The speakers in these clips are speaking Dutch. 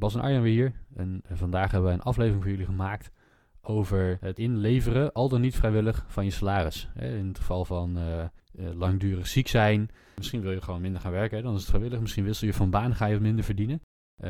Bas en Arjan weer hier en vandaag hebben we een aflevering voor jullie gemaakt over het inleveren, al dan niet vrijwillig, van je salaris. In het geval van uh, langdurig ziek zijn, misschien wil je gewoon minder gaan werken, dan is het vrijwillig. Misschien wissel je van baan, ga je minder verdienen.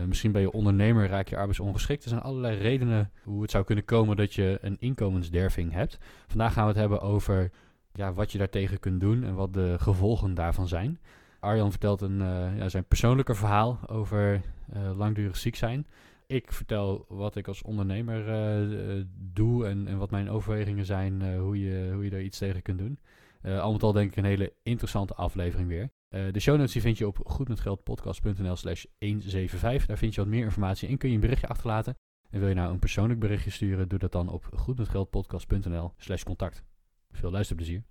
Misschien ben je ondernemer, raak je arbeidsongeschikt. Er zijn allerlei redenen hoe het zou kunnen komen dat je een inkomensderving hebt. Vandaag gaan we het hebben over ja, wat je daartegen kunt doen en wat de gevolgen daarvan zijn. Arjan vertelt een, uh, ja, zijn persoonlijke verhaal over uh, langdurig ziek zijn. Ik vertel wat ik als ondernemer uh, doe en, en, wat mijn overwegingen zijn, hoe, je, hoe je daar iets tegen kunt doen. al met al denk ik een hele interessante aflevering weer. de show notes vind je op goedmetgeldpodcast.nl slash 175. Daar vind je wat meer informatie en kun je een berichtje achterlaten. En wil je nou een persoonlijk berichtje sturen, doe dat dan op goedmetgeldpodcast.nl slash contact. Veel luisterplezier.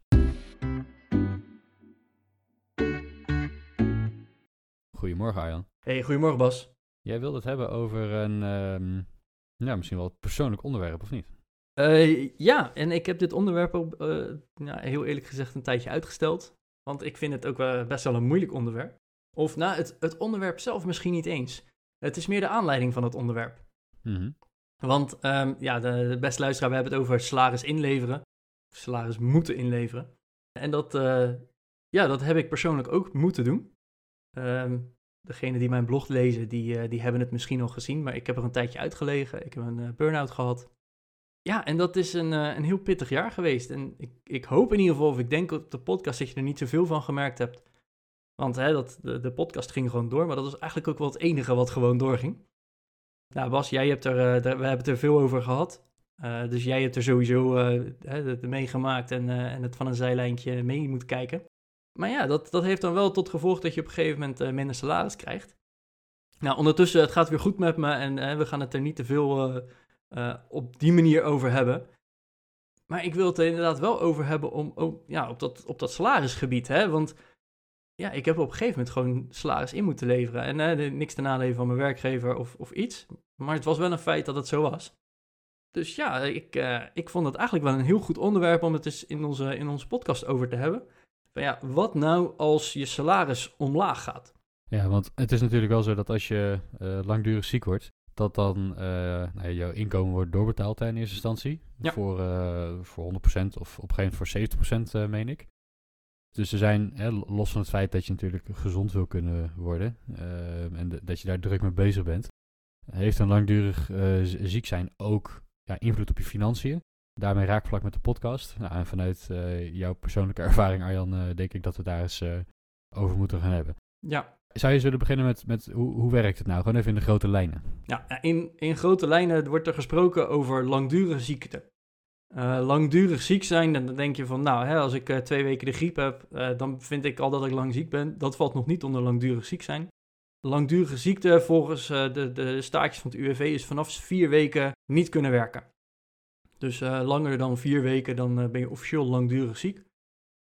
Goedemorgen Arjan. Hey, goedemorgen Bas. Jij wilde het hebben over een, um, ja, misschien wel een persoonlijk onderwerp, of niet? Uh, ja, en ik heb dit onderwerp uh, ja, heel eerlijk gezegd een tijdje uitgesteld. Want ik vind het ook uh, best wel een moeilijk onderwerp. Of nou, het, het onderwerp zelf misschien niet eens. Het is meer de aanleiding van het onderwerp. Mm -hmm. Want um, ja, de, de beste luisteraar, we hebben het over salaris inleveren salaris moeten inleveren. En dat, uh, ja, dat heb ik persoonlijk ook moeten doen. Um, degenen die mijn blog lezen, die, uh, die hebben het misschien al gezien, maar ik heb er een tijdje uitgelegen. Ik heb een uh, burn-out gehad. Ja, en dat is een, een heel pittig jaar geweest. En ik, ik hoop in ieder geval, of ik denk op de podcast, dat je er niet zoveel van gemerkt hebt. Want hè, dat, de, de podcast ging gewoon door, maar dat was eigenlijk ook wel het enige wat gewoon doorging. Nou Bas, jij hebt er, we hebben het er veel over gehad. Dus jij hebt er sowieso uh, meegemaakt en, en het van een zijlijntje mee moet kijken. Maar ja, dat, dat heeft dan wel tot gevolg dat je op een gegeven moment minder salaris krijgt. Nou, ondertussen, het gaat weer goed met me en we gaan het er niet te veel op die manier over hebben. Maar ik wil het er inderdaad wel over hebben om, ja, op, dat, op dat salarisgebied. Hè? Want ja, ik heb op een gegeven moment gewoon salaris in moeten leveren. En niks ten nadele van mijn werkgever of, of iets. Maar het was wel een feit dat het zo was. Dus ja, ik, ik vond het eigenlijk wel een heel goed onderwerp om het eens in onze, in onze podcast over te hebben. Van ja, wat nou als je salaris omlaag gaat? Ja, want het is natuurlijk wel zo dat als je uh, langdurig ziek wordt, dat dan uh, nou, jouw inkomen wordt doorbetaald in eerste instantie. Ja. Voor, voor 100% of op een gegeven moment voor 70% meen ik. Dus er zijn, hè, los van het feit dat je natuurlijk gezond wil kunnen worden en de, dat je daar druk mee bezig bent, heeft een langdurig ziek zijn ook ja, invloed op je financiën. Daarmee raakvlak met de podcast. Nou, en vanuit uh, jouw persoonlijke ervaring, Arjan, uh, denk ik dat we daar eens uh, over moeten gaan hebben. Ja. Zou je zullen beginnen met, met hoe, hoe werkt het nou? Gewoon even in de grote lijnen. Ja, in, in grote lijnen wordt er gesproken over langdurige ziekte. langdurig ziek zijn, dan denk je van, nou, hè, als ik twee weken de griep heb, dan vind ik al dat ik lang ziek ben. Dat valt nog niet onder langdurig ziek zijn. Langdurige ziekte volgens de, de staatjes van het UWV is vanaf vier weken niet kunnen werken. Dus uh, langer dan vier weken, dan uh, ben je officieel langdurig ziek.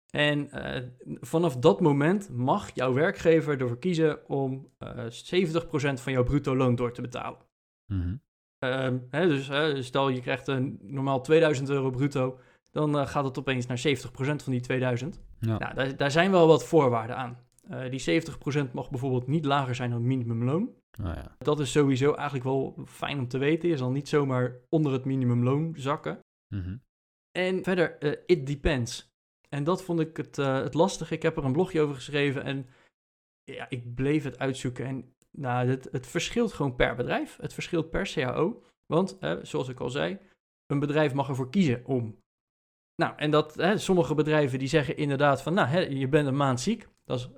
En uh, vanaf dat moment mag jouw werkgever ervoor kiezen om 70% van jouw bruto loon door te betalen. Mm -hmm. hè, dus stel je krijgt een, normaal 2000 euro bruto, dan gaat het opeens naar 70% van die 2000. Ja. Nou, daar, daar, zijn wel wat voorwaarden aan. Die 70% mag bijvoorbeeld niet lager zijn dan het minimumloon. Oh ja. Dat is sowieso eigenlijk wel fijn om te weten. Je zal niet zomaar onder het minimumloon zakken. Mm -hmm. En verder, uh, it depends. En dat vond ik het, uh, het lastige. Ik heb er een blogje over geschreven en ja, ik bleef het uitzoeken. En nou, het, het verschilt gewoon per bedrijf. Het verschilt per CAO. Want, zoals ik al zei, een bedrijf mag ervoor kiezen om. Nou, en dat, hè, sommige bedrijven die zeggen inderdaad van, nou, hè, je bent een maand ziek. Dat is,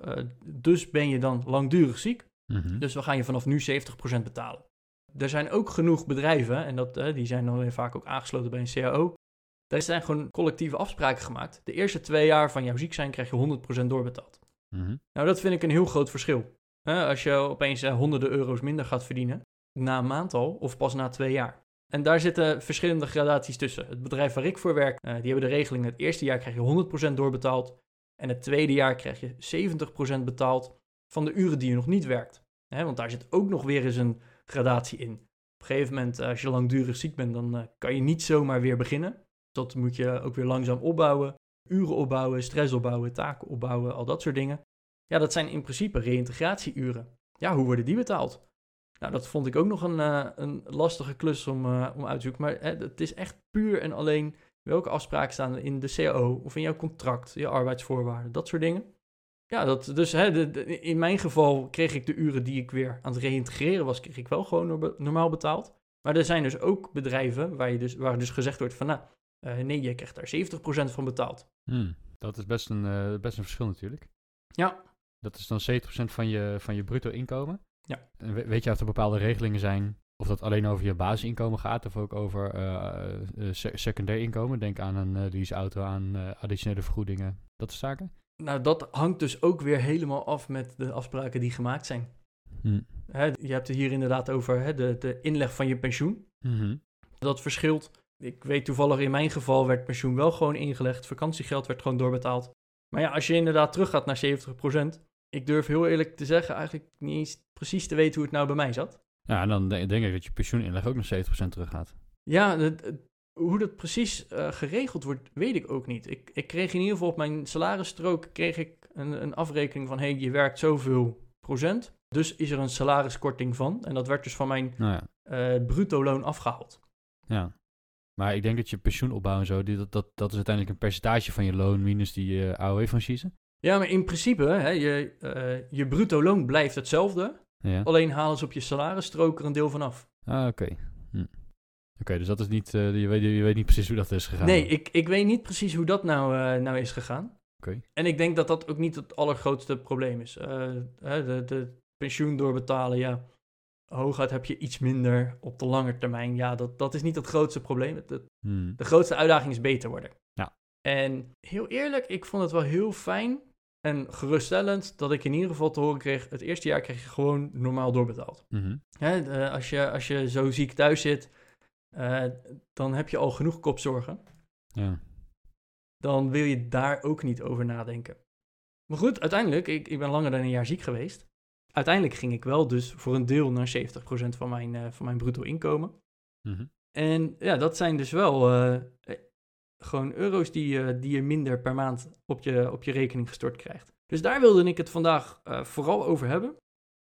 dus ben je dan langdurig ziek. Mhm. Dus we gaan je vanaf nu 70% betalen. Er zijn ook genoeg bedrijven, en dat, die zijn dan weer vaak ook aangesloten bij een CAO. Daar zijn gewoon collectieve afspraken gemaakt. De eerste twee jaar van jouw ziek zijn krijg je 100% doorbetaald. Mhm. Nou, dat vind ik een heel groot verschil. als je opeens honderden euro's minder gaat verdienen, na een maand al, of pas na twee jaar. En daar zitten verschillende gradaties tussen. Het bedrijf waar ik voor werk, eh, die hebben de regeling: het eerste jaar krijg je 100% doorbetaald. En het tweede jaar krijg je 70% betaald van de uren die je nog niet werkt. Want daar zit ook nog weer eens een gradatie in. Op een gegeven moment, eh, als je langdurig ziek bent, dan eh, kan je niet zomaar weer beginnen. Dat moet je ook weer langzaam opbouwen. Uren opbouwen, stress opbouwen, taken opbouwen, al dat soort dingen. Ja, dat zijn in principe reïntegratieuren. Ja, hoe worden die betaald? Nou, dat vond ik ook nog een, uh, een lastige klus om, uh, om uit te zoeken. Maar hè, het is echt puur en alleen welke afspraken staan er in de CAO of in jouw contract, je arbeidsvoorwaarden, dat soort dingen. Ja, dat, dus hè, de, de, in mijn geval kreeg ik de uren die ik weer aan het reïntegreren was, kreeg ik wel gewoon normaal betaald. Maar er zijn dus ook bedrijven waar, je dus, waar dus gezegd wordt van, nou, uh, nee, je krijgt daar 70% van betaald. Hmm, dat is best een, best een verschil natuurlijk. Ja. Dat is dan 70% van je, van je bruto inkomen. Ja. En weet je of er bepaalde regelingen zijn, of dat alleen over je basisinkomen gaat, of ook over uh, uh, secundair inkomen? Denk aan een uh, leaseauto, aan additionele vergoedingen, dat soort zaken? Nou, dat hangt dus ook weer helemaal af met de afspraken die gemaakt zijn. Hm. Hè, je hebt het hier inderdaad over hè, de, de inleg van je pensioen. Mm Dat verschilt. Ik weet toevallig in mijn geval werd pensioen wel gewoon ingelegd. Vakantiegeld werd gewoon doorbetaald. Maar ja, als je inderdaad teruggaat naar 70%, ik durf heel eerlijk te zeggen eigenlijk niet eens precies te weten hoe het nou bij mij zat. Ja, en dan denk ik dat je pensioeninleg ook nog 70% terug gaat. Ja, het, hoe dat precies uh, geregeld wordt, weet ik ook niet. Ik, ik kreeg in ieder geval op mijn salarisstrook kreeg ik een, een afrekening van... hé, hey, je werkt zoveel procent, dus is er een salariskorting van. En dat werd dus van mijn nou ja. uh, bruto loon afgehaald. Ja, maar ik denk dat je pensioenopbouw en zo... Die, dat, dat, dat is uiteindelijk een percentage van je loon minus die uh, AOW-franchise. Ja, maar in principe, hè, je, uh, je bruto loon blijft hetzelfde. Ja. Alleen halen ze op je salarisstrook er een deel van af. Ah, oké. Okay. Hm. Oké, okay, dus dat is niet, uh, je, weet, je weet niet precies hoe dat is gegaan. Nee, ik, ik weet niet precies hoe dat nou, uh, nou is gegaan. Oké. Okay. En ik denk dat dat ook niet het allergrootste probleem is. de, de pensioen doorbetalen, ja. Hooguit heb je iets minder op de lange termijn. Ja, dat, dat is niet het grootste probleem. Het, hm. De grootste uitdaging is beter worden. Ja. En heel eerlijk, ik vond het wel heel fijn en geruststellend dat ik in ieder geval te horen kreeg... het eerste jaar kreeg je gewoon normaal doorbetaald. Mm -hmm. Hè, uh, als, je, als je zo ziek thuis zit, uh, dan heb je al genoeg kopzorgen. Ja. Dan wil je daar ook niet over nadenken. Maar goed, uiteindelijk, ik, ik ben langer dan een jaar ziek geweest. Uiteindelijk ging ik wel dus voor een deel naar 70% van mijn, uh, van mijn bruto inkomen. Mm -hmm. En ja, dat zijn dus wel uh, gewoon euro's die, uh, die je minder per maand op je, op je rekening gestort krijgt. Dus daar wilde ik het vandaag uh, vooral over hebben.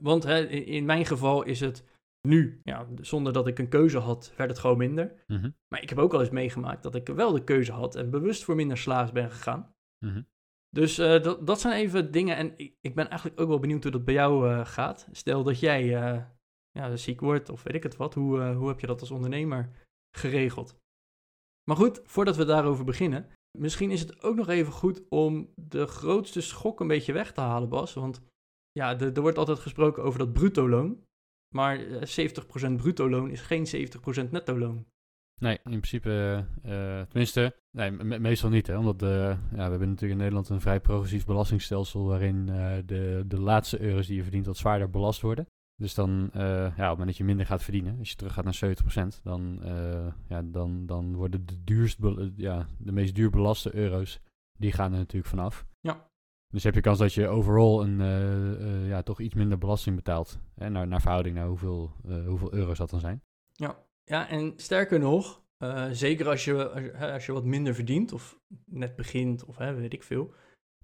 Want hè, in mijn geval is het nu, ja, zonder dat ik een keuze had, werd het gewoon minder. Mm -hmm. Maar ik heb ook al eens meegemaakt dat ik wel de keuze had en bewust voor minder slaafs ben gegaan. Mm -hmm. Dus uh, dat, dat zijn even dingen. En ik, ik, ben eigenlijk ook wel benieuwd hoe dat bij jou uh, gaat. Stel dat jij uh, ja, ziek wordt of weet ik het wat. Hoe, hoe heb je dat als ondernemer geregeld? Maar goed, voordat we daarover beginnen. Misschien is het ook nog even goed om de grootste schok een beetje weg te halen, Bas. Want ja, er wordt altijd gesproken over dat bruto loon. Maar 70% bruto loon is geen 70% netto loon. Nee, in principe, uh, tenminste, nee, me meestal niet. Hè, omdat ja, we hebben natuurlijk in Nederland een vrij progressief belastingstelsel waarin de, de laatste euro's die je verdient wat zwaarder belast worden. Dus dan, uh, ja, op het moment dat je minder gaat verdienen, als je terug gaat naar 70%, dan, ja, dan, dan worden de, duurst ja, de meest duur belaste euro's, die gaan er natuurlijk vanaf. Ja. Dus heb je kans dat je overal een, ja, toch iets minder belasting betaalt. Hè, naar, naar verhouding naar hoeveel, hoeveel euro's dat dan zijn. Ja. Ja, en sterker nog, zeker als je, als, als, je wat minder verdient of net begint of hè, weet ik veel,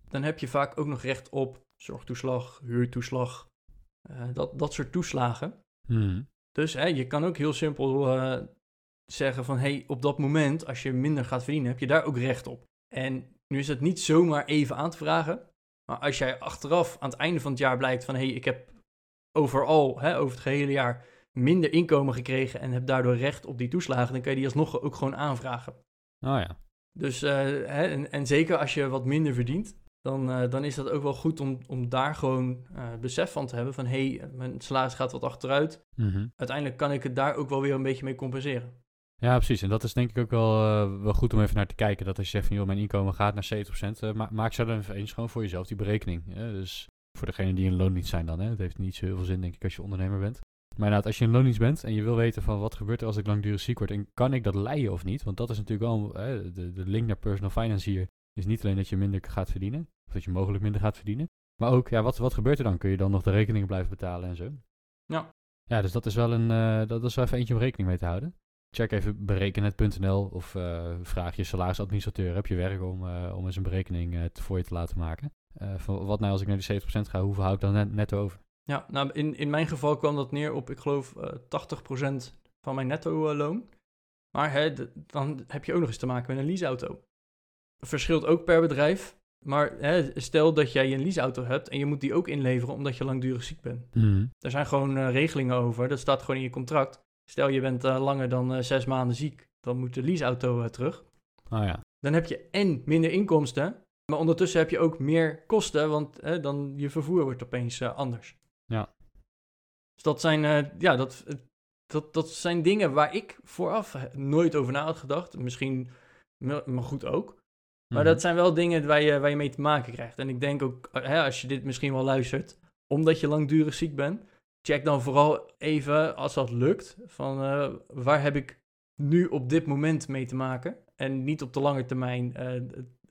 dan heb je vaak ook nog recht op zorgtoeslag, huurtoeslag, uh, dat, dat soort toeslagen. Hmm. Dus hè, je kan ook heel simpel uh, zeggen van, hé, hey, op dat moment, als je minder gaat verdienen, heb je daar ook recht op. En nu is het niet zomaar even aan te vragen, maar als jij achteraf aan het einde van het jaar blijkt van, hé, hey, ik heb overal, hè, over het gehele jaar minder inkomen gekregen en heb daardoor recht op die toeslagen, dan kan je die alsnog ook gewoon aanvragen. Oh ja. Dus, uh, hè, en, en, zeker als je wat minder verdient, dan, uh, dan is dat ook wel goed om, om daar gewoon uh, besef van te hebben van hé, hey, mijn salaris gaat wat achteruit. Mm -hmm. Uiteindelijk kan ik het daar ook wel weer een beetje mee compenseren. Ja, precies. En dat is denk ik ook wel, wel goed om even naar te kijken. Dat als je zegt van joh, mijn inkomen gaat naar 70%, ma maak zo dan even eens gewoon voor jezelf die berekening. dus voor degene die in loon niet zijn dan, hè. Het heeft niet zo heel veel zin denk ik als je ondernemer bent. Maar inderdaad, als je in loondienst bent en je wil weten van wat gebeurt er als ik langdurig ziek word en kan ik dat leiden of niet? Want dat is natuurlijk wel hè, de, de link naar personal finance hier. Is niet alleen dat je minder gaat verdienen, of dat je mogelijk minder gaat verdienen. Maar ook, ja, wat, wat gebeurt er dan? Kun je dan nog de rekeningen blijven betalen en zo? Ja. Ja, dus dat is wel een, eh, dat is wel even eentje om rekening mee te houden. Check even berekennet.nl of eh, vraag je salarisadministrateur. Heb je werk om, eh, om eens een berekening voor je te laten maken? Van wat nou als ik naar die 70% ga, hoeveel hou ik dan net, netto over? Ja, nou, in, in mijn geval kwam dat neer op, ik geloof, eh 80% van mijn netto-loon. Maar hè, dan heb je ook nog eens te maken met een leaseauto. Verschilt ook per bedrijf. Maar hè, stel dat jij een leaseauto hebt en je moet die ook inleveren omdat je langdurig ziek bent. Er zijn gewoon eh, regelingen over, dat staat gewoon in je contract. Stel je bent eh, langer dan eh, zes maanden ziek, dan moet de leaseauto terug. Oh ja. Dan heb je en minder inkomsten, maar ondertussen heb je ook meer kosten, want dan je vervoer wordt opeens anders. Ja. Dus dat zijn, ja, dat, dat, dat zijn dingen waar ik vooraf nooit over na had gedacht. Misschien, maar goed ook. Maar Mhm. dat zijn wel dingen waar je, waar je mee te maken krijgt. En ik denk ook, hè, als je dit misschien wel luistert, omdat je langdurig ziek bent, check dan vooral even, als dat lukt, van eh, waar heb ik nu op dit moment mee te maken? En niet op de lange termijn. eh,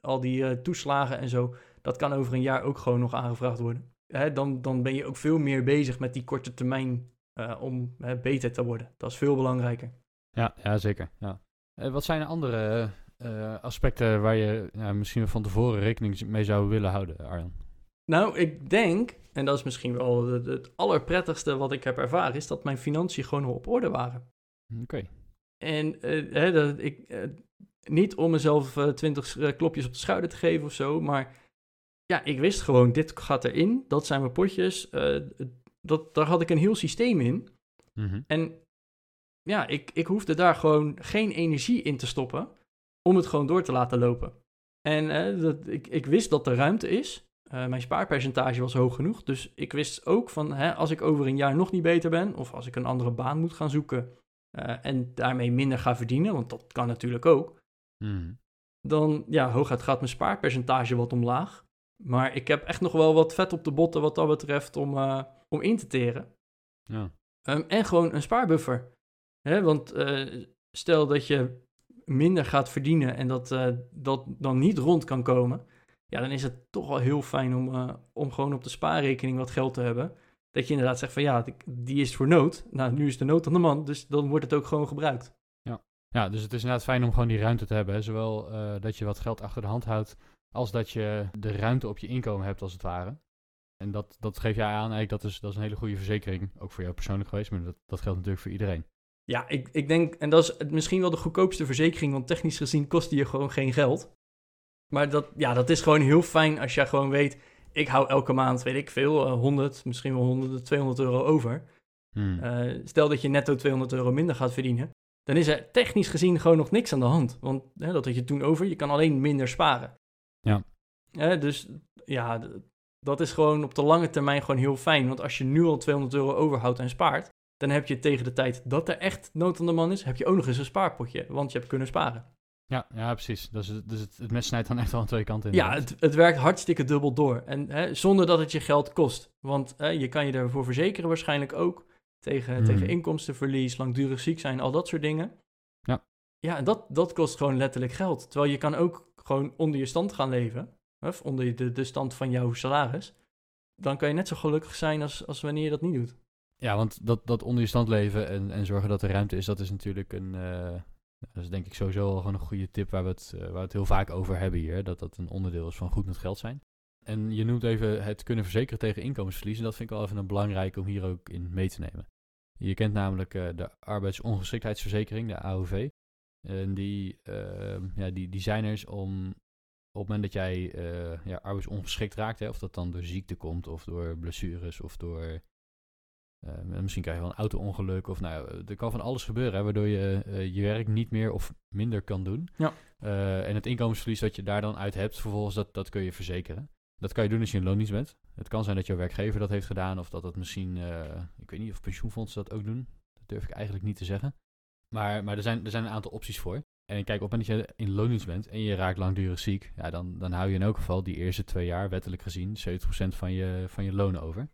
al die eh, toeslagen en zo, dat kan over een jaar ook gewoon nog aangevraagd worden. Hè, dan, dan ben je ook veel meer bezig met die korte termijn om beter te worden. Dat is veel belangrijker. Ja, ja zeker. Ja. Wat zijn er andere eh, aspecten waar je ja, misschien van tevoren rekening mee zou willen houden, Arjan? Nou, ik denk, en dat is misschien wel het, het allerprettigste wat ik heb ervaren, is dat mijn financiën gewoon op orde waren. Oké. En eh, hè, dat, ik, eh, niet om mezelf twintig klopjes op de schouder te geven of zo, maar ja, ik wist gewoon, dit gaat erin, dat zijn mijn potjes, dat, daar had ik een heel systeem in. Mhm. En ja, ik, ik hoefde daar gewoon geen energie in te stoppen om het gewoon door te laten lopen. En eh, dat, ik, ik wist dat er ruimte is. Eh, mijn spaarpercentage was hoog genoeg. Dus ik wist ook van hè, als ik over een jaar nog niet beter ben, of als ik een andere baan moet gaan zoeken eh, en daarmee minder ga verdienen, want dat kan natuurlijk ook, Mhm. dan ja, hooguit gaat mijn spaarpercentage wat omlaag. Maar ik heb echt nog wel wat vet op de botten wat dat betreft om, om in te teren. Ja. Ehm, en gewoon een spaarbuffer. Hè, want stel dat je minder gaat verdienen en dat, eh, dat dan niet rond kan komen. Ja, dan is het toch wel heel fijn om, eh, om gewoon op de spaarrekening wat geld te hebben. Dat je inderdaad zegt van ja, die- is voor nood. Nou, nu is de nood aan de man, dus dan wordt het ook gewoon gebruikt. Ja, dus het is inderdaad fijn om gewoon die ruimte te hebben. Zowel eh, dat je wat geld achter de hand houdt, als dat je de ruimte op je inkomen hebt, als het ware. En dat, dat geef jij aan, eigenlijk, dat is, dat is een hele goede verzekering. Ook voor jou persoonlijk geweest, maar dat, dat geldt natuurlijk voor iedereen. Ja, ik, ik denk, en dat is misschien wel de goedkoopste verzekering, want technisch gezien kost die je gewoon geen geld. Maar dat, ja, dat is gewoon heel fijn als je gewoon weet, ik hou elke maand, weet ik veel, eh, 100, misschien wel 100, 200 euro over. Hmm. Eh, stel dat je netto 200 euro minder gaat verdienen, dan is er technisch gezien gewoon nog niks aan de hand. Want hè, dat had je toen over, je kan alleen minder sparen. Ja. Dus ja, dat is gewoon op de lange termijn gewoon heel fijn. Want als je nu al 200 euro overhoudt en spaart, dan heb je tegen de tijd dat er echt nood aan de man is, heb je ook nog eens een spaarpotje, want je hebt kunnen sparen. ja, ja, precies. Dus, het- dus het, het mes snijdt dan echt wel aan twee kanten in. Ja, het, het werkt hartstikke dubbel door. En hè, zonder dat het je geld kost. Want hè, je kan je ervoor verzekeren waarschijnlijk ook. Tegen, Hmm. tegen inkomstenverlies, langdurig ziek zijn, al dat soort dingen. Ja. Ja, en dat, dat kost gewoon letterlijk geld. Terwijl je kan ook gewoon onder je stand gaan leven. Of onder de, de stand van jouw salaris. Dan kan je net zo gelukkig zijn als, als wanneer je dat niet doet. Ja, want dat, dat onder je stand leven en, en zorgen dat er ruimte is, dat is natuurlijk een. eh, dat is denk ik sowieso al gewoon een goede tip waar we, het, eh, waar we het heel vaak over hebben hier. Dat dat een onderdeel is van goed met geld zijn. En je noemt even het kunnen verzekeren tegen inkomensverlies. En dat vind ik wel even een belangrijk om hier ook in mee te nemen. Je kent namelijk eh, de arbeidsongeschiktheidsverzekering, de AOV. En die, eh, ja, die, die zijn er om op het moment dat jij ja, arbeidsongeschikt raakt, hè, of dat dan door ziekte komt, of door blessures, of door eh, misschien krijg je wel een auto-ongeluk. Of nou, er kan van alles gebeuren. Hè, waardoor je eh, je werk niet meer of minder kan doen. Ja. Eh, en het inkomensverlies dat je daar dan uit hebt, vervolgens dat, dat kun je verzekeren. Dat kan je doen als je in loondienst bent. Het kan zijn dat jouw werkgever dat heeft gedaan. Of dat het misschien, eh, ik weet niet of pensioenfondsen dat ook doen. Dat durf ik eigenlijk niet te zeggen. Maar, maar er, zijn, er zijn een aantal opties voor. En kijk, op het moment dat je in loondienst bent en je raakt langdurig ziek, ja, dan, dan hou je in elk geval die eerste twee jaar, wettelijk gezien, 70% van je, van je loon over.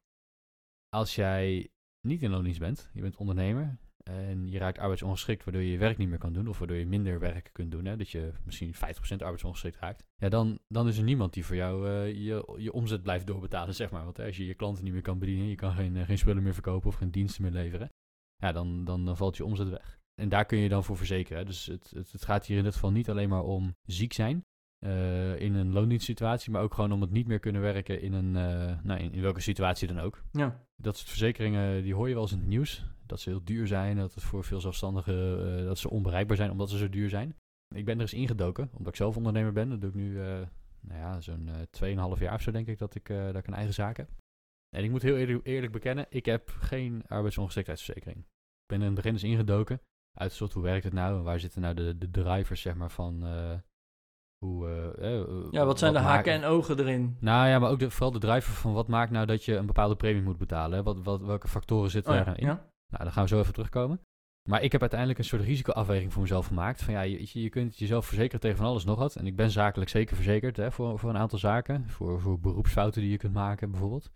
Als jij niet in loondienst bent, je bent ondernemer en je raakt arbeidsongeschikt waardoor je je werk niet meer kan doen of waardoor je minder werk kunt doen, hè, dat je misschien 50% arbeidsongeschikt raakt, ja, dan, dan is er niemand die voor jou eh, je, je omzet blijft doorbetalen, zeg maar. Want als je je klanten niet meer kan bedienen, je kan geen, eh, geen spullen meer verkopen of geen diensten meer leveren, ja, dan, dan, dan valt je omzet weg. En daar kun je dan voor verzekeren. Dus het, het, het gaat hier in dit geval niet alleen maar om ziek zijn, uh, in een loondienstsituatie, maar ook gewoon om het niet meer kunnen werken in een, nou, in, in, welke situatie dan ook. Ja. Dat soort verzekeringen, die hoor je wel eens in het nieuws. Dat ze heel duur zijn, dat het voor veel zelfstandigen, uh, dat ze onbereikbaar zijn omdat ze zo duur zijn. Ik ben er eens ingedoken, omdat ik zelf ondernemer ben. Dat doe ik nu, nou ja, zo'n 2,5 jaar of zo denk ik dat ik, dat ik eigen zaak heb. En ik moet heel eerlijk, eerlijk bekennen, ik heb geen arbeidsongeschiktheidsverzekering. Ik ben in het begin eens ingedoken, uitgezocht hoe werkt het nou en waar zitten nou de, de drivers zeg maar van hoe, uh, uh, ja, wat zijn wat de haken en ogen erin? Nou ja, maar ook de, vooral de driver van wat maakt nou dat je een bepaalde premie moet betalen. Wat, wat, welke factoren zitten oh, daar nou in? Ja? Nou, daar gaan we zo even terugkomen. Maar ik heb uiteindelijk een soort risicoafweging voor mezelf gemaakt. Van ja, je, je kunt jezelf verzekeren tegen van alles nog wat. En ik ben zakelijk zeker verzekerd hè, voor, voor een aantal zaken. Voor, voor beroepsfouten die je kunt maken bijvoorbeeld.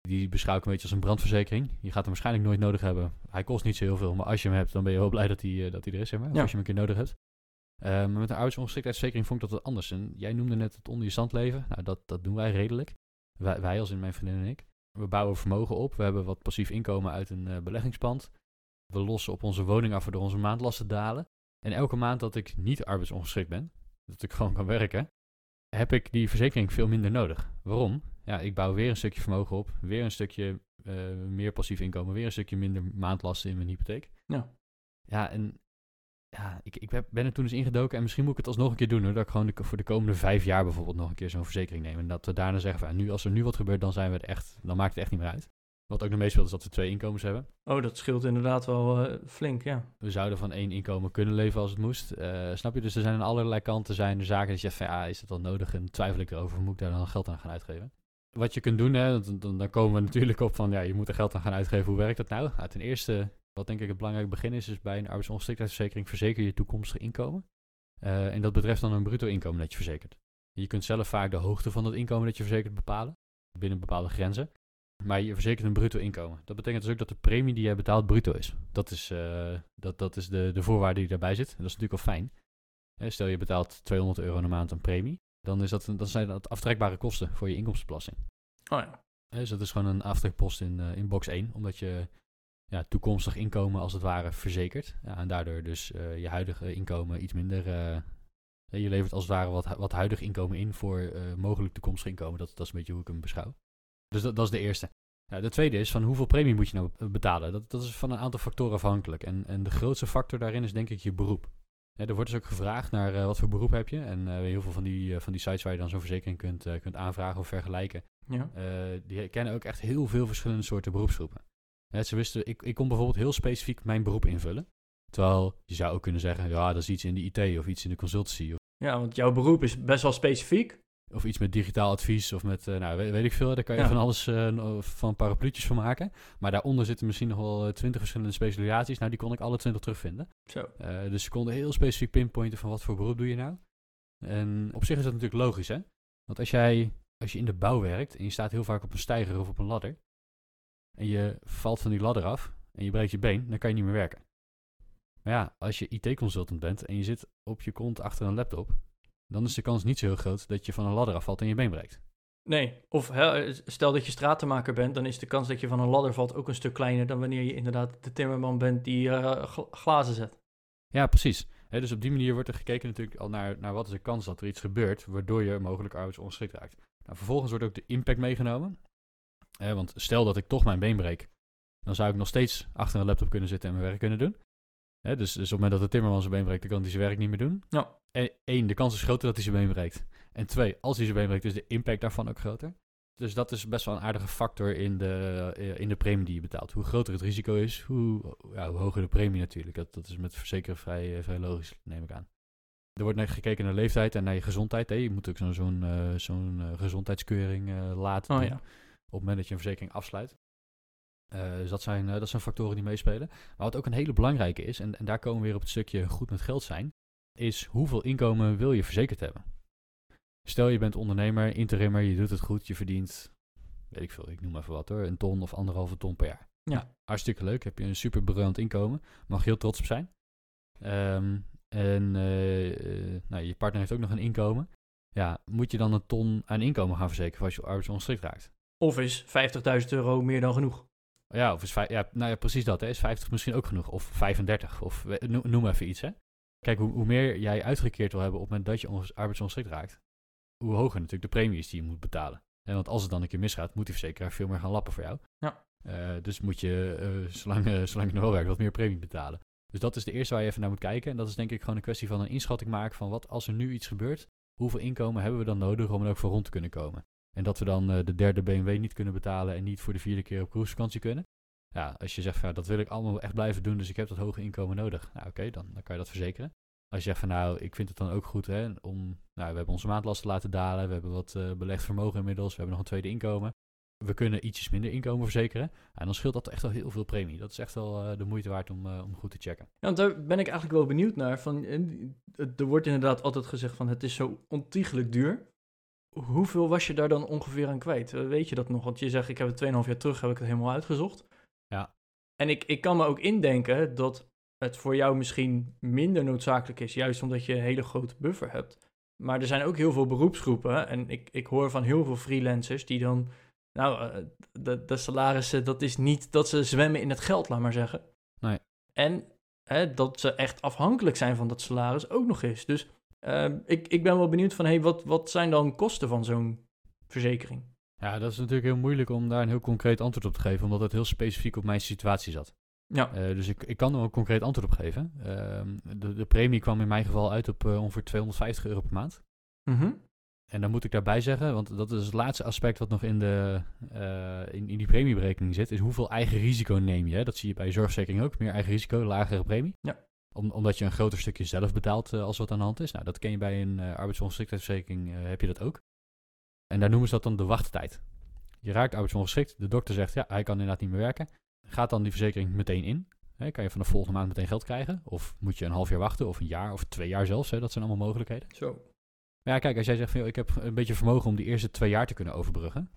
Die beschouw ik een beetje als een brandverzekering. Je gaat hem waarschijnlijk nooit nodig hebben. Hij kost niet zo heel veel, maar als je hem hebt, dan ben je wel blij dat hij, dat hij er is. Zeg maar. Ja. als je hem een keer nodig hebt. Uh, maar met een arbeidsongeschiktheidsverzekering vond ik dat wat anders. En jij noemde net het onder je zand leven. Nou, dat, dat doen wij redelijk. Wij, wij als in mijn vriendin en ik. We bouwen vermogen op. We hebben wat passief inkomen uit een uh, beleggingspand. We lossen op onze woning af waardoor onze maandlasten dalen. En elke maand dat ik niet arbeidsongeschikt ben, dat ik gewoon kan werken, heb ik die verzekering veel minder nodig. Waarom? Ja, ik bouw weer een stukje vermogen op. Weer een stukje uh, meer passief inkomen. Weer een stukje minder maandlasten in mijn hypotheek. Ja. Ja, en ja, ik, ik ben er toen eens ingedoken en misschien moet ik het alsnog een keer doen hoor. Dat ik gewoon de, voor de komende vijf jaar bijvoorbeeld nog een keer zo'n verzekering neem. En dat we daarna zeggen van nu, als er nu wat gebeurt, dan zijn we het echt, dan maakt het echt niet meer uit. Wat ook nog meespeelt is dat we twee inkomens hebben. Oh, dat scheelt inderdaad wel uh, flink, ja. We zouden van één inkomen kunnen leven als het moest. Uh, snap je? Dus er zijn aan allerlei kanten zijn er zaken dat je zegt van ja, is dat wel nodig? En twijfel ik erover, moet ik daar dan geld aan gaan uitgeven? Wat je kunt doen, hè, dan, dan, dan komen we natuurlijk op van ja, je moet er geld aan gaan uitgeven. Hoe werkt dat nou? nou ten eerste wat denk ik het belangrijk begin is, is bij een arbeidsongeschiktheidsverzekering verzeker je toekomstig inkomen. Uh, en dat betreft dan een bruto inkomen dat je verzekert. Je kunt zelf vaak de hoogte van het inkomen dat je verzekert bepalen, binnen bepaalde grenzen. Maar je verzekert een bruto inkomen. Dat betekent dus ook dat de premie die jij betaalt bruto is. Dat is, uh, dat, dat is de, de voorwaarde die daarbij zit. En dat is natuurlijk wel fijn. Hè, stel je betaalt 200 euro een maand aan premie, dan, is dat, dan zijn dat aftrekbare kosten voor je inkomstenbelasting. Oh ja. Dus dat is gewoon een aftrekpost in, uh, in box 1, omdat je ja, toekomstig inkomen als het ware verzekerd. Ja, en daardoor dus uh, je huidige inkomen iets minder. Uh, je levert als het ware wat, wat huidig inkomen in voor uh, mogelijk toekomstig inkomen. Dat, dat is een beetje hoe ik hem beschouw. Dus dat, dat is de eerste. Ja, de tweede is van hoeveel premie moet je nou betalen? Dat, dat is van een aantal factoren afhankelijk. En, en de grootste factor daarin is denk ik je beroep. Ja, er wordt dus ook gevraagd naar uh, wat voor beroep heb je. En uh, heel veel van die, uh, van die sites waar je dan zo'n verzekering kunt, kunt aanvragen of vergelijken. Ja. die kennen ook echt heel veel verschillende soorten beroepsgroepen. He, ze wisten, ik, ik kon bijvoorbeeld heel specifiek mijn beroep invullen. Terwijl je zou ook kunnen zeggen, ja, dat is iets in de IT of iets in de consultancy. Of, ja, want jouw beroep is best wel specifiek. Of iets met digitaal advies of met, uh, nou, weet, weet, ik veel. Daar kan je Ja. van alles uh, van parapluutjes van maken. Maar daaronder zitten misschien nog wel twintig verschillende specialisaties. Nou, die kon ik alle twintig terugvinden. Zo. Uh, dus ze konden heel specifiek pinpointen van wat voor beroep doe je nou. En op zich is dat natuurlijk logisch, hè. Want als jij, als je in de bouw werkt en je staat heel vaak op een steiger of op een ladder. En je valt van die ladder af en je breekt je been, dan kan je niet meer werken. Maar ja, als je IT-consultant bent en je zit op je kont achter een laptop, dan is de kans niet zo heel groot dat je van een ladder afvalt en je been breekt. Nee, of stel dat je stratenmaker bent, dan is de kans dat je van een ladder valt ook een stuk kleiner dan wanneer je inderdaad de timmerman bent die uh, gl glazen zet. Ja, precies. He, dus op die manier wordt er gekeken natuurlijk al naar, naar wat is de kans dat er iets gebeurt, waardoor je mogelijk arbeidsongeschikt raakt. Nou, vervolgens wordt ook de impact meegenomen. He, want stel dat ik toch mijn been breek, dan zou ik nog steeds achter een laptop kunnen zitten en mijn werk kunnen doen. He, dus, dus op het moment dat de timmerman zijn been breekt, dan kan hij zijn werk niet meer doen. Ja. En één, de kans is groter dat hij zijn been breekt. En twee, als hij zijn been breekt, is de impact daarvan ook groter. Dus dat is best wel een aardige factor in de, in de premie die je betaalt. Hoe groter het risico is, hoe, ja, hoe hoger de premie natuurlijk. Dat, dat is met verzekeren vrij, vrij logisch, neem ik aan. Er wordt naar gekeken naar leeftijd en naar je gezondheid. Hè. Je moet ook zo'n zo'n uh, zo'n uh, gezondheidskeuring uh, laten Oh, ja. Op het moment dat je een verzekering afsluit. Uh, dus dat zijn, dat zijn factoren die meespelen. Maar wat ook een hele belangrijke is, en, en daar komen we weer op het stukje goed met geld zijn, is hoeveel inkomen wil je verzekerd hebben? Stel je bent ondernemer, interimmer, je doet het goed, je verdient, weet ik veel, ik noem even wat hoor, een ton of anderhalve ton per jaar. Ja. Hartstikke leuk. Heb je een super briljant inkomen. Mag je heel trots op zijn. Ehm, en eh, eh, nou, je partner heeft ook nog een inkomen. Ja, moet je dan een ton aan inkomen gaan verzekeren als je arbeidsongeschikt raakt? Of is 50.000 euro meer dan genoeg? Ja, of is ja, nou ja, precies dat. Hè. Is 50 misschien ook genoeg? Of 35? Of noem, even iets, hè. Kijk, hoe, hoe meer jij uitgekeerd wil hebben op het moment dat je onges- arbeidsongeschikt raakt, hoe hoger natuurlijk de premie is die je moet betalen. En want als het dan een keer misgaat, moet die verzekeraar veel meer gaan lappen voor jou. Ja. Eh, dus moet je, eh, zolang, eh, zolang je nog wel werkt, wat meer premie betalen. Dus dat is de eerste waar je even naar moet kijken. En dat is denk ik gewoon een kwestie van een inschatting maken van wat als er nu iets gebeurt, hoeveel inkomen hebben we dan nodig om er ook voor rond te kunnen komen. En dat we dan eh, de derde BMW niet kunnen betalen en niet voor de vierde keer op cruisevakantie kunnen. Ja, als je zegt van ja, dat wil ik allemaal echt blijven doen, dus ik heb dat hoge inkomen nodig. Nou oké, dan, dan kan je dat verzekeren. Als je zegt van nou, ik vind het dan ook goed hè, om, nou we hebben onze maandlasten laten dalen, we hebben wat eh, belegd vermogen inmiddels, we hebben nog een tweede inkomen. We kunnen ietsjes minder inkomen verzekeren. En dan scheelt dat echt wel heel veel premie. Dat is echt wel eh, de moeite waard om, om goed te checken. Ja, want daar ben ik eigenlijk wel benieuwd naar. Van, er wordt inderdaad altijd gezegd van het is zo ontiegelijk duur. Hoeveel was je daar dan ongeveer aan kwijt? Eh, Weet je dat nog? Want je zegt, ik heb het 2,5 jaar terug heb ik het helemaal uitgezocht. Ja. En ik, ik kan me ook indenken dat het voor jou misschien minder noodzakelijk is, juist omdat je een hele grote buffer hebt. Maar er zijn ook heel veel beroepsgroepen en ik, ik hoor van heel veel freelancers die dan, nou, eh, de, de salarissen, dat is niet dat ze zwemmen in het geld, laat maar zeggen. Nee. En hè, dat ze echt afhankelijk zijn van dat salaris ook nog eens. Dus ehm, ik, ik ben wel benieuwd van, hey, wat, wat zijn dan kosten van zo'n verzekering? Ja, dat is natuurlijk heel moeilijk om daar een heel concreet antwoord op te geven, omdat het heel specifiek op mijn situatie zat. Ja, Eh, dus ik, ik kan er een concreet antwoord op geven. Ehm, de, de premie kwam in mijn geval uit op eh, ongeveer 250 euro per maand. Mhm. En dan moet ik daarbij zeggen, want dat is het laatste aspect wat nog in, de, eh, in, in die premieberekening zit, is hoeveel eigen risico neem je. Hè? Dat zie je bij je zorgverzekering ook. Meer eigen risico, lagere premie. Ja. Om, omdat je een groter stukje zelf betaalt eh, als wat aan de hand is. Nou, dat ken je bij een uh, arbeidsongeschiktheidsverzekering, eh, heb je dat ook. En daar noemen ze dat dan de wachttijd. Je raakt arbeidsongeschikt, de dokter zegt ja, hij kan inderdaad niet meer werken. Gaat dan die verzekering meteen in? Hè, kan je van de volgende maand meteen geld krijgen? Of moet je een half jaar wachten, of een jaar, of twee jaar zelfs? Hè? Dat zijn allemaal mogelijkheden. Zo. Maar ja, kijk, als jij zegt van joh, ik heb een beetje vermogen om die eerste twee jaar te kunnen overbruggen.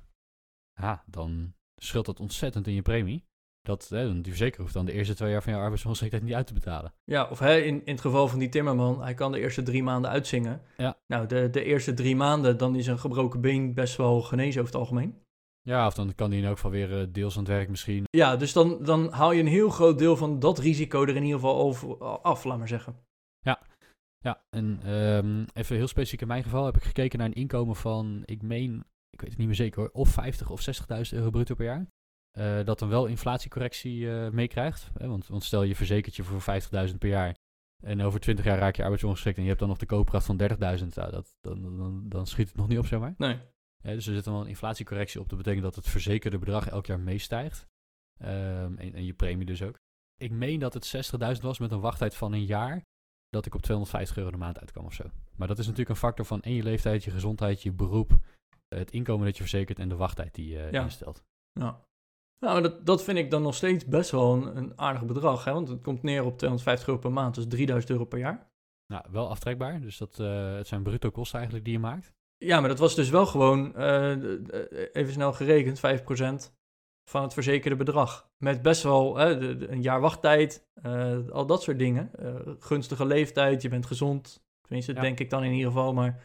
Ja, dan scheelt dat ontzettend in je premie. Dat, hè, die verzekeraar hoeft dan de eerste twee jaar van jouw arbeidsongeschiktheid niet uit te betalen. Ja, of hè, in, in het geval van die timmerman, hij kan de eerste drie maanden uitzingen. Ja. Nou, de, de eerste drie maanden, dan is een gebroken been best wel genezen over het algemeen. Ja, of dan kan die in elk geval weer eh, deels aan het werk misschien. Ja, dus dan, dan haal je een heel groot deel van dat risico er in ieder geval over, af, laat maar zeggen. Ja, en ehm, even heel specifiek in mijn geval heb ik gekeken naar een inkomen van, ik meen, ik weet het niet meer zeker hoor, of 50 of 60.000 euro bruto per jaar. Eh, dat dan wel inflatiecorrectie eh, meekrijgt. Want, want stel je verzekert je voor 50.000 per jaar. En over 20 jaar raak je arbeidsongeschikt en je hebt dan nog de koopkracht van 30.000. Nou, dat, dan, dan, dan schiet het nog niet op, zeg maar. Nee. Ja, dus er zit dan wel een inflatiecorrectie op. Dat betekent dat het verzekerde bedrag elk jaar meestijgt. Ehm, en, en je premie dus ook. Ik meen dat het 60.000 was met een wachttijd van een jaar. Dat ik op 250 euro de maand uitkwam of zo. Maar dat is natuurlijk een factor van één je leeftijd, je gezondheid, je beroep, het inkomen dat je verzekert en de wachttijd die je Ja. instelt. Ja. Nou, dat, dat vind ik dan nog steeds best wel een, een aardig bedrag. Hè? Want het komt neer op 250 euro per maand, dus 3000 euro per jaar. Nou, wel aftrekbaar. Dus dat, eh, het zijn bruto kosten eigenlijk die je maakt. Ja, maar dat was dus wel gewoon, eh, eh, even snel gerekend, 5% van het verzekerde bedrag. Met best wel hè, de- de- een jaar wachttijd, al dat soort dingen. Gunstige leeftijd, je bent gezond. Tenminste, Ja. denk ik dan in ieder geval. Maar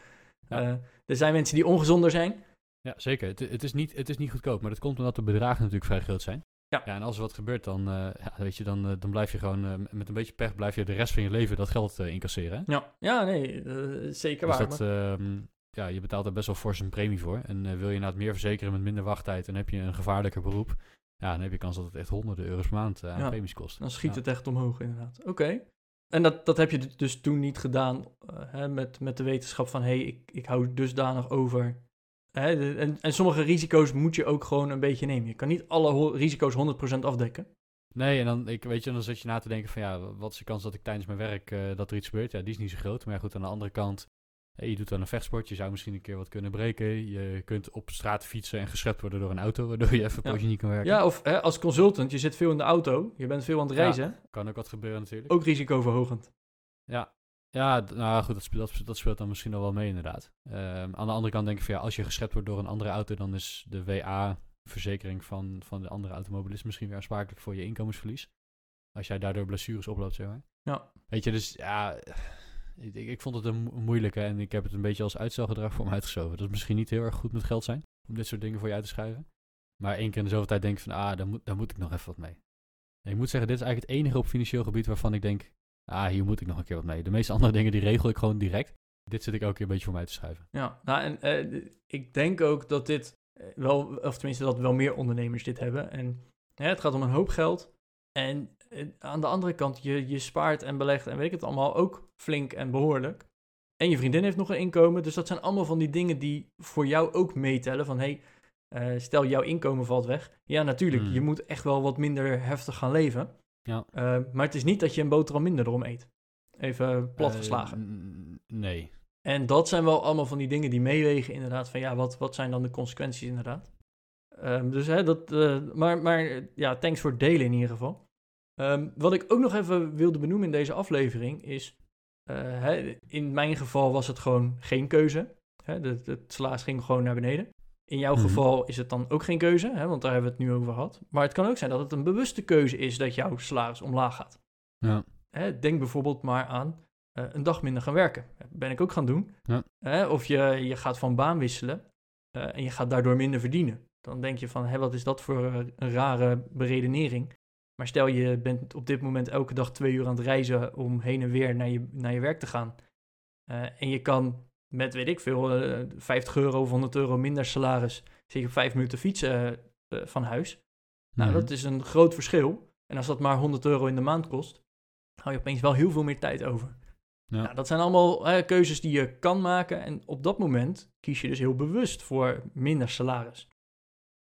Ja. er zijn mensen die ongezonder zijn. Ja, zeker. Het, het, is niet, het is niet goedkoop, maar dat komt omdat de bedragen natuurlijk vrij groot zijn. Ja. ja en als er wat gebeurt, dan, eh, ja, weet je, dan, eh, dan blijf je gewoon eh, met een beetje pech blijf je de rest van je leven dat geld incasseren. hè? Ja, ja nee, zeker Dus waar. dat, maar- ehm, ja, je betaalt er best wel fors een premie voor. En wil je inderdaad meer verzekeren met minder wachttijd en heb je een gevaarlijker beroep, ja, dan heb je kans dat het echt honderden euro's per maand aan Ja, premies kost. Dan schiet het echt omhoog, inderdaad. Oké. En dat, dat heb je dus toen niet gedaan hè, met, met de wetenschap van... hé, hey, ik, ik hou dusdanig over... Hè, en, en sommige risico's moet je ook gewoon een beetje nemen. Je kan niet alle risico's 100% afdekken. Nee, en dan, ik, weet je, dan zit je na te denken van ja, wat is de kans dat ik tijdens mijn werk eh, dat er iets gebeurt? Ja, die is niet zo groot. Maar ja, goed, aan de andere kant, eh, je doet dan een vechtsport. Je zou misschien een keer wat kunnen breken. Je kunt op straat fietsen en geschept worden door een auto, waardoor je even Ja. poosje niet kan werken. Ja, of hè, als consultant, je zit veel in de auto. Je bent veel aan het Ja. reizen. Kan ook wat gebeuren natuurlijk. Ook risicoverhogend. Ja, ja nou goed, dat speelt, dat, speelt- dat speelt dan misschien al wel mee inderdaad. Ehm, aan de andere kant denk ik van ja, als je geschept wordt door een andere auto, dan is de WA verzekering van, van de andere automobilist misschien weer aansprakelijk voor je inkomensverlies. Als jij daardoor blessures oploopt, zeg maar. Ja. Weet je, dus ja, ik, ik vond het een mo- moeilijke en ik heb het een beetje als uitstelgedrag voor me uitgeschoven. Dat is misschien niet heel erg goed met geld zijn, om dit soort dingen voor je uit te schuiven. Maar één keer in de zoveel tijd denk ik van, ah, daar moet, daar moet ik nog even wat mee. En ik moet zeggen, dit is eigenlijk het enige op financieel gebied waarvan ik denk, ah, hier moet ik nog een keer wat mee. De meeste andere dingen die regel ik gewoon direct. Dit zit ik keer een beetje voor mij te schuiven. Ja, nou, en eh, ik denk ook dat dit eh, wel, of tenminste dat wel meer ondernemers dit hebben. En hè, het gaat om een hoop geld. En eh, aan de andere kant, je, je spaart en belegt en weet ik het allemaal ook flink en behoorlijk. En je vriendin heeft nog een inkomen. Dus dat zijn allemaal van die dingen die voor jou ook meetellen. Van hé, hey, stel jouw inkomen valt weg. Ja, natuurlijk, Hmm. je moet echt wel wat minder heftig gaan leven. Ja. Eh, maar het is niet dat je een boterham minder erom eet. Even plat Eh, geslagen. n- nee. En dat zijn wel allemaal van die dingen die meewegen inderdaad. Van ja, wat, wat zijn dan de consequenties inderdaad? Ehm, dus hè, dat, eh, maar, maar eh, ja, thanks voor het delen in ieder geval. Ehm, wat ik ook nog even wilde benoemen in deze aflevering is... eh, hè, in mijn geval was het gewoon geen keuze. Hè, de, het salaris ging gewoon naar beneden. In jouw Mhm. geval is het dan ook geen keuze, hè, want daar hebben we het nu over gehad. Maar het kan ook zijn dat het een bewuste keuze is dat jouw salaris omlaag gaat. Ja. Hè, denk bijvoorbeeld maar aan eh, een dag minder gaan werken. Ben ik ook gaan doen. Ja. Hè, of je, je gaat van baan wisselen eh, en je gaat daardoor minder verdienen. Dan denk je van, hé, wat is dat voor eh, een rare beredenering? Maar stel je bent op dit moment elke dag twee uur aan het reizen om heen en weer naar je, naar je werk te gaan. En je kan met, weet ik veel, eh 50 euro of 100 euro minder salaris, zeg je vijf minuten fietsen eh, van huis. Nou, Mhm. dat is een groot verschil. En als dat maar 100 euro in de maand kost, hou je opeens wel heel veel meer tijd over. Ja. Nou, dat zijn allemaal eh, keuzes die je kan maken. En op dat moment kies je dus heel bewust voor minder salaris.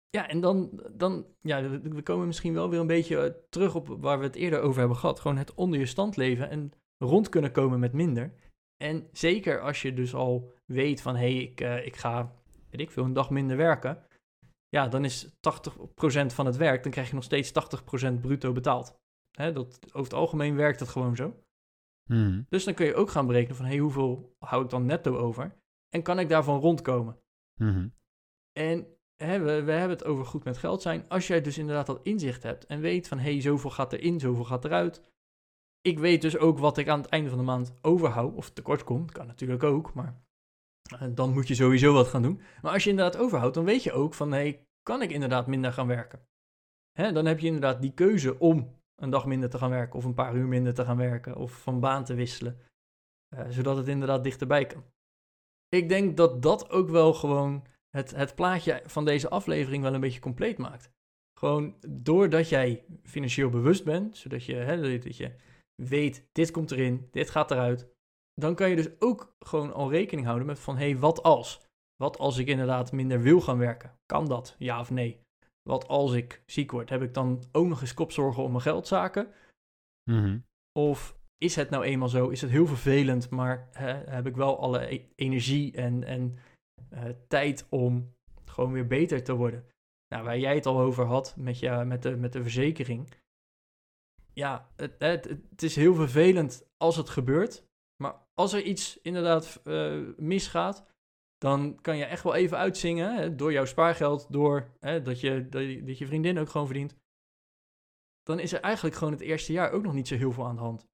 Ja, en dan, dan ja, we komen misschien wel weer een beetje eh, terug op waar we het eerder over hebben gehad. Gewoon het onder je stand leven en rond kunnen komen met minder. En zeker als je dus al weet van, hé, hey, ik, eh, ik ga, weet ik veel, een dag minder werken. Ja, dan is 80% van het werk, dan krijg je nog steeds 80% bruto betaald. Hè, dat, over het algemeen werkt dat gewoon zo. Mhm. Dus dan kun je ook gaan berekenen van, hé, hey, hoeveel hou ik dan netto over? En kan ik daarvan rondkomen? Mhm. En hè, we, we hebben het over goed met geld zijn. Als jij dus inderdaad dat inzicht hebt en weet van, hé, hey, zoveel gaat erin, zoveel gaat eruit. Ik weet dus ook wat ik aan het einde van de maand overhoud, of tekort kom. kan natuurlijk ook, maar eh, dan moet je sowieso wat gaan doen. Maar als je inderdaad overhoudt, dan weet je ook van, hé, hey, kan ik inderdaad minder gaan werken? Hè, dan heb je inderdaad die keuze om een dag minder te gaan werken, of een paar uur minder te gaan werken, of van baan te wisselen. eh, zodat het inderdaad dichterbij kan. Ik denk dat dat ook wel gewoon het, het plaatje van deze aflevering wel een beetje compleet maakt. Gewoon doordat jij financieel bewust bent, zodat je, hè, dat je weet, dit komt erin, dit gaat eruit, dan kan je dus ook gewoon al rekening houden met van, hé, hey, wat als? Wat als ik inderdaad minder wil gaan werken? Kan dat, ja of nee? Wat als ik ziek word? Heb ik dan ook nog eens kopzorgen om mijn geldzaken? Mhm. Of is het nou eenmaal zo? Is het heel vervelend, maar hè, heb ik wel alle e- energie en, en eh, tijd om gewoon weer beter te worden? Nou, waar jij het al over had met, je, met, de, met de verzekering. Ja, het, het, is heel vervelend als het gebeurt. Maar als er iets inderdaad eh, misgaat, dan kan je echt wel even uitzingen. Hè, door jouw spaargeld, door hè, dat, je, dat, je, dat je vriendin ook gewoon verdient. Dan is er eigenlijk gewoon het eerste jaar ook nog niet zo heel veel aan de hand.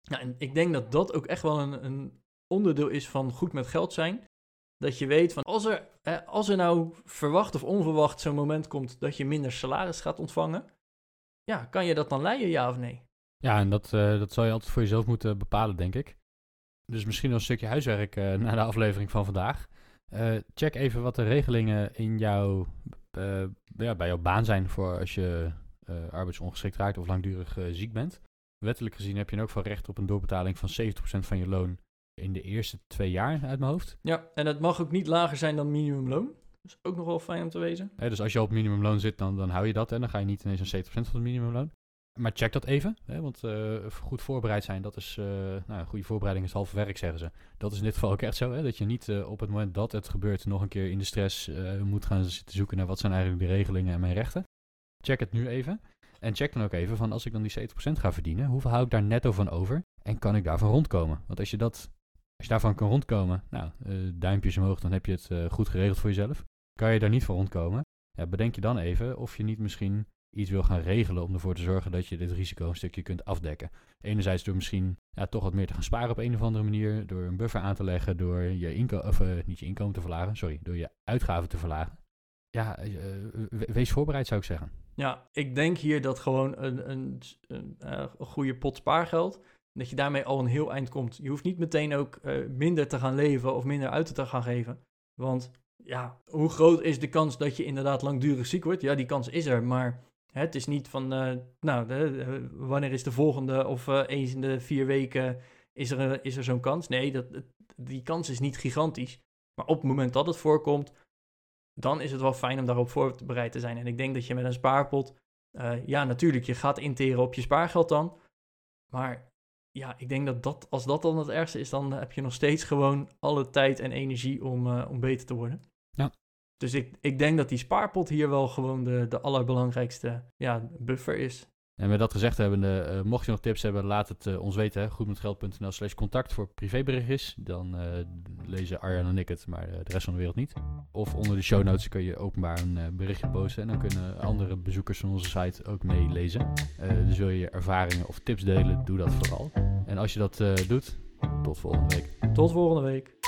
Ja, en ik denk dat dat ook echt wel een, een onderdeel is van goed met geld zijn. Dat je weet van als er, eh, als er nou verwacht of onverwacht zo'n moment komt dat je minder salaris gaat ontvangen. Ja, kan je dat dan leiden, ja of nee? Ja, en dat, eh, dat zal je altijd voor jezelf moeten bepalen, denk ik. Dus misschien nog een stukje huiswerk eh, na de aflevering van vandaag. Eh, check even wat de regelingen in jouw, ja, bij jouw baan zijn voor als je arbeidsongeschikt raakt of langdurig ziek bent. Wettelijk gezien heb je ook van recht op een doorbetaling van 70% van je loon in de eerste twee jaar uit mijn hoofd. Ja, en het mag ook niet lager zijn dan minimumloon. Is ook nog wel fijn om te wezen. Hè, dus als je op minimumloon zit, dan, dan hou je dat. En dan ga je niet ineens een 70% van het minimumloon. Maar check dat even. Hè, want eh, goed voorbereid zijn, dat is... eh, nou, goede voorbereiding is half werk, zeggen ze. Dat is in dit geval ook echt zo. Hè, dat je niet eh, op het moment dat het gebeurt... nog een keer in de stress moet gaan zitten zoeken... naar wat zijn eigenlijk de regelingen en mijn rechten. Check het nu even. En check dan ook even van als ik dan die 70% ga verdienen... hoeveel hou ik daar netto van over? En kan ik daarvan rondkomen? Want als je, dat, als je daarvan kan rondkomen... nou, duimpjes omhoog, dan heb je het goed geregeld voor jezelf. Kan je daar niet van rondkomen... ja, bedenk je dan even of je niet misschien iets wil gaan regelen om ervoor te zorgen dat je dit risico een stukje kunt afdekken. Enerzijds door misschien ja, toch wat meer te gaan sparen op een of andere manier, door een buffer aan te leggen, door je inkomen, of uh, niet je inkomen te verlagen, sorry, door je uitgaven te verlagen. Ja, uh, wees voorbereid zou ik zeggen. Ja, ik denk hier dat gewoon een, een, een, een goede pot spaargeld, dat je daarmee al een heel eind komt. Je hoeft niet meteen ook minder te gaan leven of minder uit te gaan geven. Want ja, hoe groot is de kans dat je inderdaad langdurig ziek wordt? Ja, die kans is er, maar het is niet van, uh, nou, wanneer is de volgende of uh, eens in de vier weken is er, is er zo'n kans? Nee, dat, die kans is niet gigantisch. Maar op het moment dat het voorkomt, dan is het wel fijn om daarop voorbereid te zijn. En ik denk dat je met een spaarpot, ja, natuurlijk, je gaat interen op je spaargeld dan. Maar ja, ik denk dat, dat als dat dan het ergste is, dan heb je nog steeds gewoon alle tijd en energie om, om beter te worden. Ja. Dus ik, ik denk dat die spaarpot hier wel gewoon de, de allerbelangrijkste ja, buffer is. En met dat gezegd hebben, uh, mocht je nog tips hebben, laat het uh, ons weten. Goedmetgeld.nl slash contact voor privéberichtjes. Dan uh, lezen Arjan en ik het, maar de rest van de wereld niet. Of onder de show notes kun je openbaar een berichtje posten. En dan kunnen andere bezoekers van onze site ook meelezen. dus wil je ervaringen of tips delen, doe dat vooral. En als je dat doet, tot volgende week. Tot volgende week.